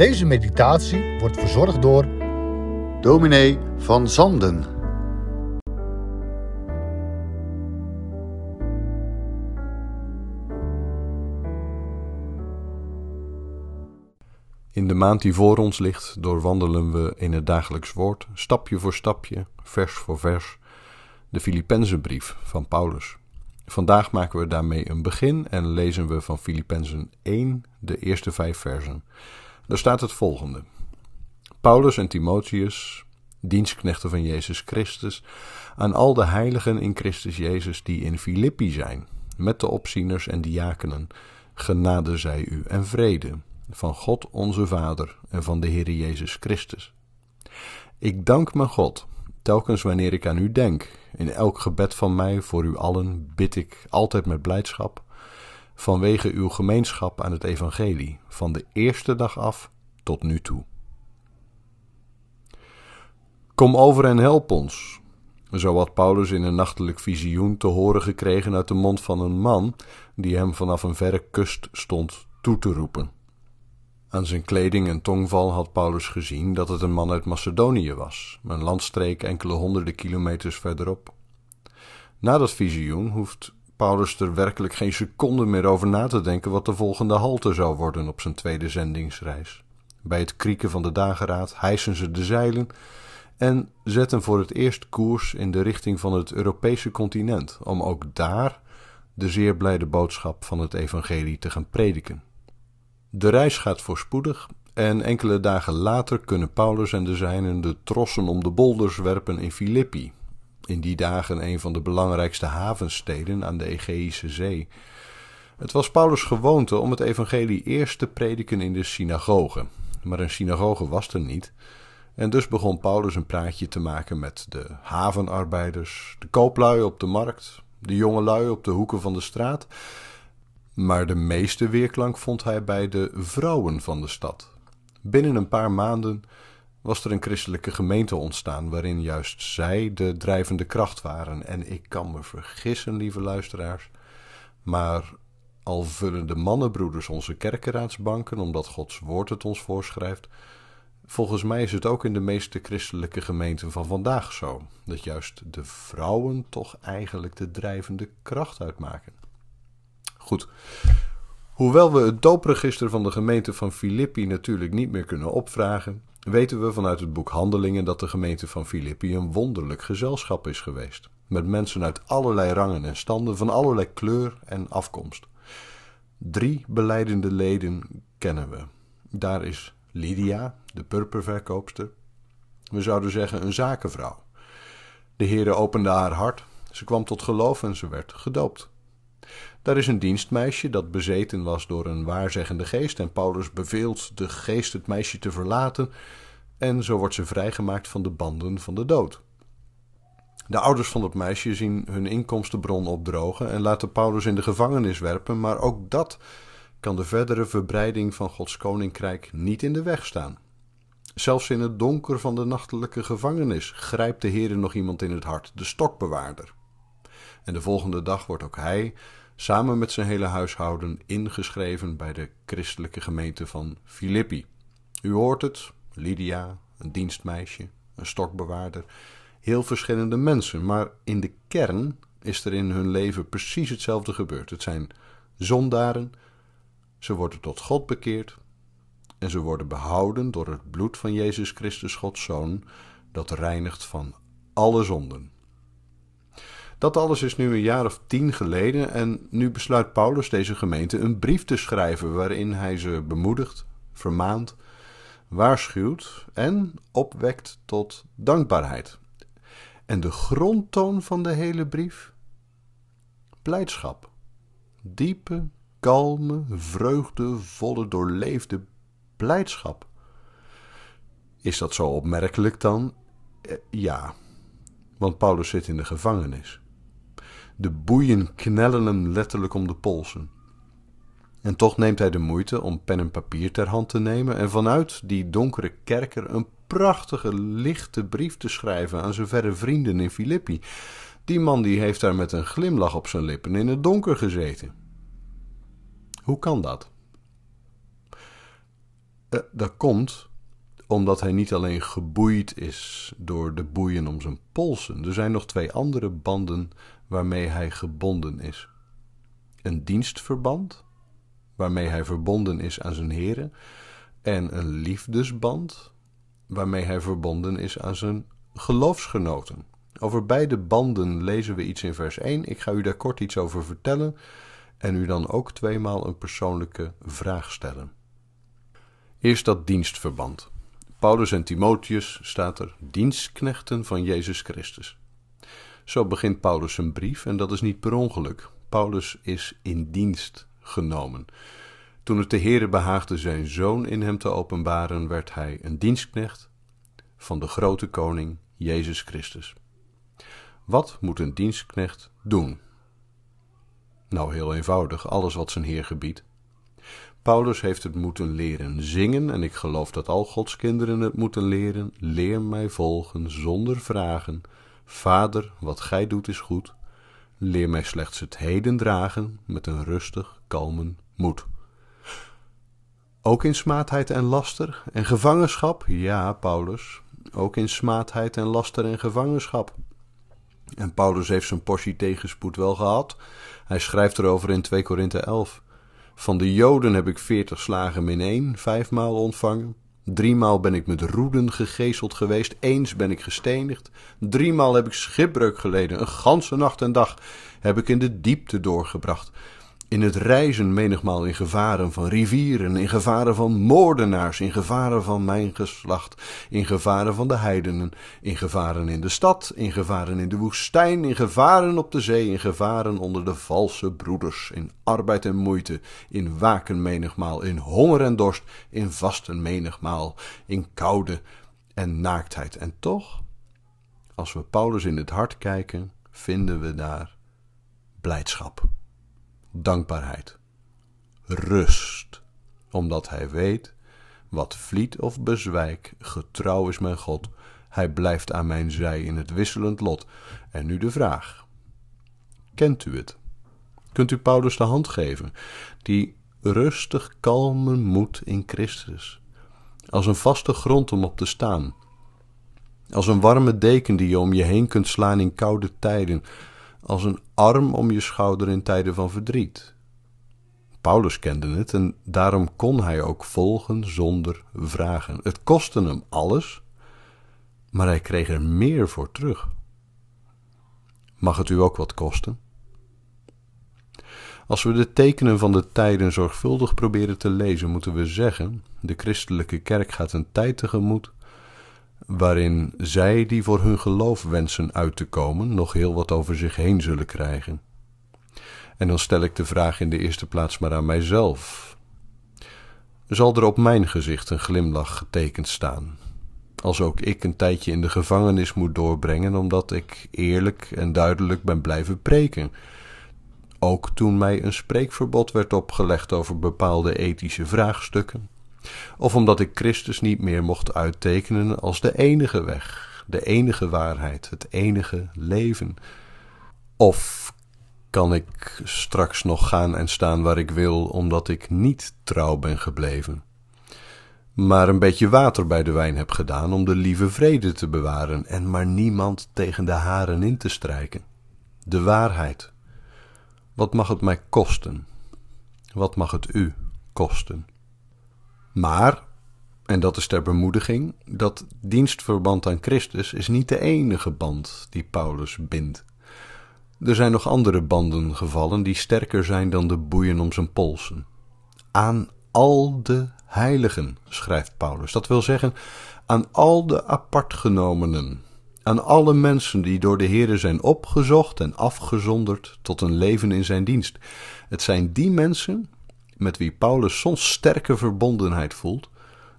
Deze meditatie wordt verzorgd door dominee van Zanden. In de maand die voor ons ligt, doorwandelen we in het dagelijks woord, stapje voor stapje, vers voor vers, de Filippenzenbrief van Paulus. Vandaag maken we daarmee een begin en lezen we van Filippenzen 1, de eerste vijf versen. Daar staat het volgende. Paulus en Timotheus, dienstknechten van Jezus Christus, aan al de heiligen in Christus Jezus die in Filippi zijn, met de opzieners en diakenen, genade zij u en vrede van God onze Vader en van de Heer Jezus Christus. Ik dank mijn God, telkens wanneer ik aan u denk. In elk gebed van mij voor u allen bid ik altijd met blijdschap, vanwege uw gemeenschap aan het evangelie, van de eerste dag af tot nu toe. Kom over en help ons. Zo had Paulus in een nachtelijk visioen te horen gekregen uit de mond van een man die hem vanaf een verre kust stond toe te roepen. Aan zijn kleding en tongval had Paulus gezien dat het een man uit Macedonië was, een landstreek enkele honderden kilometers verderop. Na dat visioen hoeft Paulus er werkelijk geen seconde meer over na te denken wat de volgende halte zou worden op zijn tweede zendingsreis. Bij het krieken van de dageraad hijsen ze de zeilen en zetten voor het eerst koers in de richting van het Europese continent, om ook daar de zeer blijde boodschap van het evangelie te gaan prediken. De reis gaat voorspoedig en enkele dagen later kunnen Paulus en de zijnen de trossen om de bolders werpen in Filippi, in die dagen een van de belangrijkste havensteden aan de Egeïsche Zee. Het was Paulus' gewoonte om het evangelie eerst te prediken in de synagoge, maar een synagoge was er niet, en dus begon Paulus een praatje te maken met de havenarbeiders, de kooplui op de markt, de jongelui op de hoeken van de straat maar de meeste weerklank vond hij bij de vrouwen van de stad. Binnen een paar maanden was er een christelijke gemeente ontstaan waarin juist zij de drijvende kracht waren. En ik kan me vergissen, lieve luisteraars, maar al vullen de mannenbroeders onze kerkenraadsbanken omdat Gods woord het ons voorschrijft, volgens mij is het ook in de meeste christelijke gemeenten van vandaag zo, dat juist de vrouwen toch eigenlijk de drijvende kracht uitmaken. Goed. Hoewel we het doopregister van de gemeente van Filippi natuurlijk niet meer kunnen opvragen, weten we vanuit het boek Handelingen dat de gemeente van Filippi een wonderlijk gezelschap is geweest. Met mensen uit allerlei rangen en standen, van allerlei kleur en afkomst. Drie beleidende leden kennen we. Daar is Lydia, de purperverkoopster. We zouden zeggen een zakenvrouw. De Heere opende haar hart, ze kwam tot geloof en ze werd gedoopt. Daar is een dienstmeisje dat bezeten was door een waarzeggende geest en Paulus beveelt de geest het meisje te verlaten en zo wordt ze vrijgemaakt van de banden van de dood. De ouders van het meisje zien hun inkomstenbron opdrogen en laten Paulus in de gevangenis werpen, maar ook dat kan de verdere verbreiding van Gods koninkrijk niet in de weg staan. Zelfs in het donker van de nachtelijke gevangenis grijpt de Heer nog iemand in het hart, de stokbewaarder. En de volgende dag wordt ook hij samen met zijn hele huishouden ingeschreven bij de christelijke gemeente van Filippi. U hoort het, Lydia, een dienstmeisje, een stokbewaarder, heel verschillende mensen, maar in de kern is er in hun leven precies hetzelfde gebeurd. Het zijn zondaren, ze worden tot God bekeerd en ze worden behouden door het bloed van Jezus Christus, Gods Zoon, dat reinigt van alle zonden. Dat alles is nu een jaar of tien geleden en nu besluit Paulus deze gemeente een brief te schrijven waarin hij ze bemoedigt, vermaant, waarschuwt en opwekt tot dankbaarheid. En de grondtoon van de hele brief? Blijdschap. Diepe, kalme, vreugdevolle, doorleefde blijdschap. Is dat zo opmerkelijk dan? Eh, ja, want Paulus zit in de gevangenis. De boeien knellen hem letterlijk om de polsen. En toch neemt hij de moeite om pen en papier ter hand te nemen en vanuit die donkere kerker een prachtige, lichte brief te schrijven aan zijn verre vrienden in Filippi. Die man die heeft daar met een glimlach op zijn lippen in het donker gezeten. Hoe kan dat? Uh, dat komt omdat hij niet alleen geboeid is door de boeien om zijn polsen. Er zijn nog twee andere banden waarmee hij gebonden is. Een dienstverband, waarmee hij verbonden is aan zijn heren, en een liefdesband, waarmee hij verbonden is aan zijn geloofsgenoten. Over beide banden lezen we iets in vers 1. Ik ga u daar kort iets over vertellen en u dan ook tweemaal een persoonlijke vraag stellen. Eerst dat dienstverband. Paulus en Timotheus staat er dienstknechten van Jezus Christus. Zo begint Paulus zijn brief en dat is niet per ongeluk. Paulus is in dienst genomen. Toen het de Heere behaagde zijn zoon in hem te openbaren, werd hij een dienstknecht van de grote koning Jezus Christus. Wat moet een dienstknecht doen? Nou, heel eenvoudig, alles wat zijn Heer gebiedt. Paulus heeft het moeten leren zingen, en ik geloof dat al Gods kinderen het moeten leren. Leer mij volgen zonder vragen. Vader, wat gij doet is goed. Leer mij slechts het heden dragen met een rustig, kalmen moed. Ook in smaadheid en laster en gevangenschap? Ja, Paulus, ook in smaadheid en laster en gevangenschap. En Paulus heeft zijn portie tegenspoed wel gehad. Hij schrijft erover in 2 Korinthe 11. Van de Joden heb ik veertig slagen min één, vijfmaal ontvangen. Driemaal ben ik met roeden gegezeld geweest, eens ben ik gestenigd. Driemaal heb ik schipbreuk geleden, een ganse nacht en dag heb ik in de diepte doorgebracht in het reizen menigmaal in gevaren van rivieren, in gevaren van moordenaars, in gevaren van mijn geslacht, in gevaren van de heidenen, in gevaren in de stad, in gevaren in de woestijn, in gevaren op de zee, in gevaren onder de valse broeders, in arbeid en moeite, in waken menigmaal, in honger en dorst, in vasten menigmaal, in koude en naaktheid. En toch, als we Paulus in het hart kijken, vinden we daar blijdschap dankbaarheid, rust, omdat hij weet, wat vliet of bezwijk, getrouw is mijn God, hij blijft aan mijn zij in het wisselend lot. En nu de vraag: kent u het? Kunt u Paulus de hand geven, die rustig kalme moed in Christus, als een vaste grond om op te staan, als een warme deken die je om je heen kunt slaan in koude tijden, als een arm om je schouder in tijden van verdriet. Paulus kende het en daarom kon hij ook volgen zonder vragen. Het kostte hem alles, maar hij kreeg er meer voor terug. Mag het u ook wat kosten? Als we de tekenen van de tijden zorgvuldig proberen te lezen, moeten we zeggen: de christelijke kerk gaat een tijd tegemoet waarin zij die voor hun geloof wensen uit te komen nog heel wat over zich heen zullen krijgen. En dan stel ik de vraag in de eerste plaats maar aan mijzelf. Zal er op mijn gezicht een glimlach getekend staan? Als ook ik een tijdje in de gevangenis moet doorbrengen omdat ik eerlijk en duidelijk ben blijven preken. Ook toen mij een spreekverbod werd opgelegd over bepaalde ethische vraagstukken of omdat ik Christus niet meer mocht uittekenen als de enige weg, de enige waarheid, het enige leven? Of kan ik straks nog gaan en staan waar ik wil, omdat ik niet trouw ben gebleven? maar een beetje water bij de wijn heb gedaan om de lieve vrede te bewaren en maar niemand tegen de haren in te strijken. De waarheid. Wat mag het mij kosten? Wat mag het u kosten? Maar, en dat is ter bemoediging, dat dienstverband aan Christus is niet de enige band die Paulus bindt. Er zijn nog andere banden gevallen die sterker zijn dan de boeien om zijn polsen. Aan al de heiligen, schrijft Paulus. Dat wil zeggen, aan al de apartgenomenen, aan alle mensen die door de Heere zijn opgezocht en afgezonderd tot een leven in zijn dienst. Het zijn die mensen met wie Paulus soms sterke verbondenheid voelt,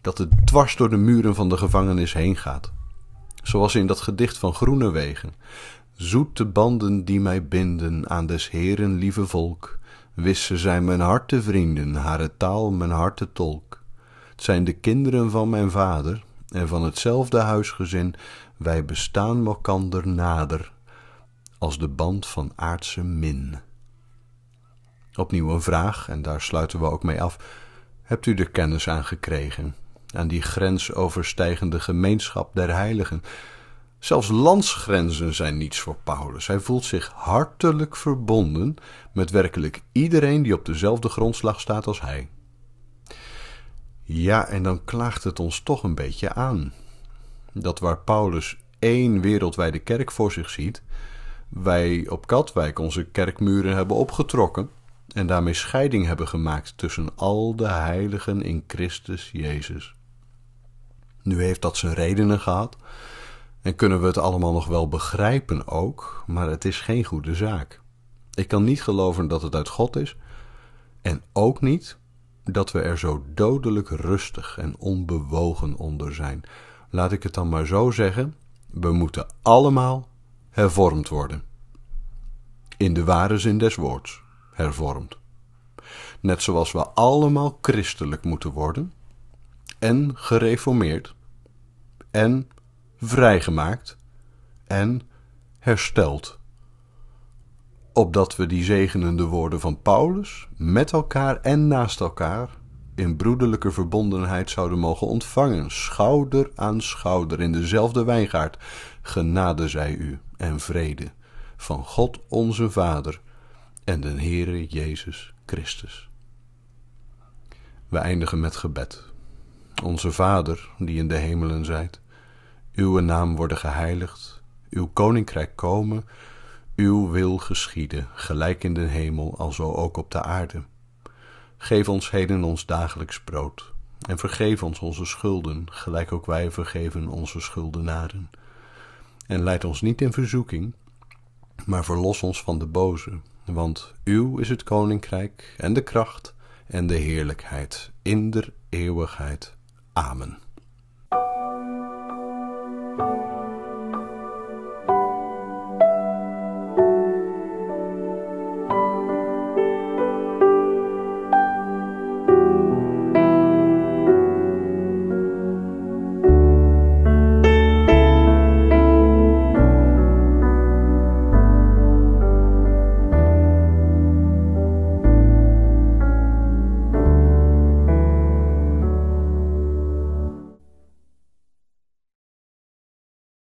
dat het dwars door de muren van de gevangenis heen gaat. Zoals in dat gedicht van Groenewegen. Zoete banden die mij binden aan des Heeren lieve volk, wissen zijn mijn harte vrienden, hare taal mijn harte tolk. Het zijn de kinderen van mijn vader en van hetzelfde huisgezin, wij bestaan elkander nader, als de band van aardse min. Opnieuw een vraag, en daar sluiten we ook mee af. hebt u de kennis aangekregen, aan die grensoverstijgende gemeenschap der heiligen. Zelfs landsgrenzen zijn niets voor Paulus. Hij voelt zich hartelijk verbonden met werkelijk iedereen die op dezelfde grondslag staat als hij. Ja, en dan klaagt het ons toch een beetje aan. Dat waar Paulus één wereldwijde kerk voor zich ziet, wij op Katwijk onze kerkmuren hebben opgetrokken en daarmee scheiding hebben gemaakt tussen al de heiligen in Christus Jezus. Nu heeft dat zijn redenen gehad en kunnen we het allemaal nog wel begrijpen ook, maar het is geen goede zaak. Ik kan niet geloven dat het uit God is en ook niet dat we er zo dodelijk rustig en onbewogen onder zijn. Laat ik het dan maar zo zeggen: we moeten allemaal hervormd worden. In de ware zin des woords, hervormd. Net zoals we allemaal christelijk moeten worden, en gereformeerd, en vrijgemaakt, en hersteld. Opdat we die zegenende woorden van Paulus met elkaar en naast elkaar in broederlijke verbondenheid zouden mogen ontvangen, schouder aan schouder in dezelfde wijngaard. Genade zij u en vrede van God onze Vader en de Heere Jezus Christus. We eindigen met gebed. Onze Vader, die in de hemelen zijt, uw naam worden geheiligd, uw koninkrijk komen, uw wil geschieden, gelijk in de hemel, alzo ook op de aarde. Geef ons heden ons dagelijks brood. En vergeef ons onze schulden, gelijk ook wij vergeven onze schuldenaren. En leid ons niet in verzoeking, maar verlos ons van de boze. Want uw is het koninkrijk en de kracht en de heerlijkheid in der eeuwigheid. Amen.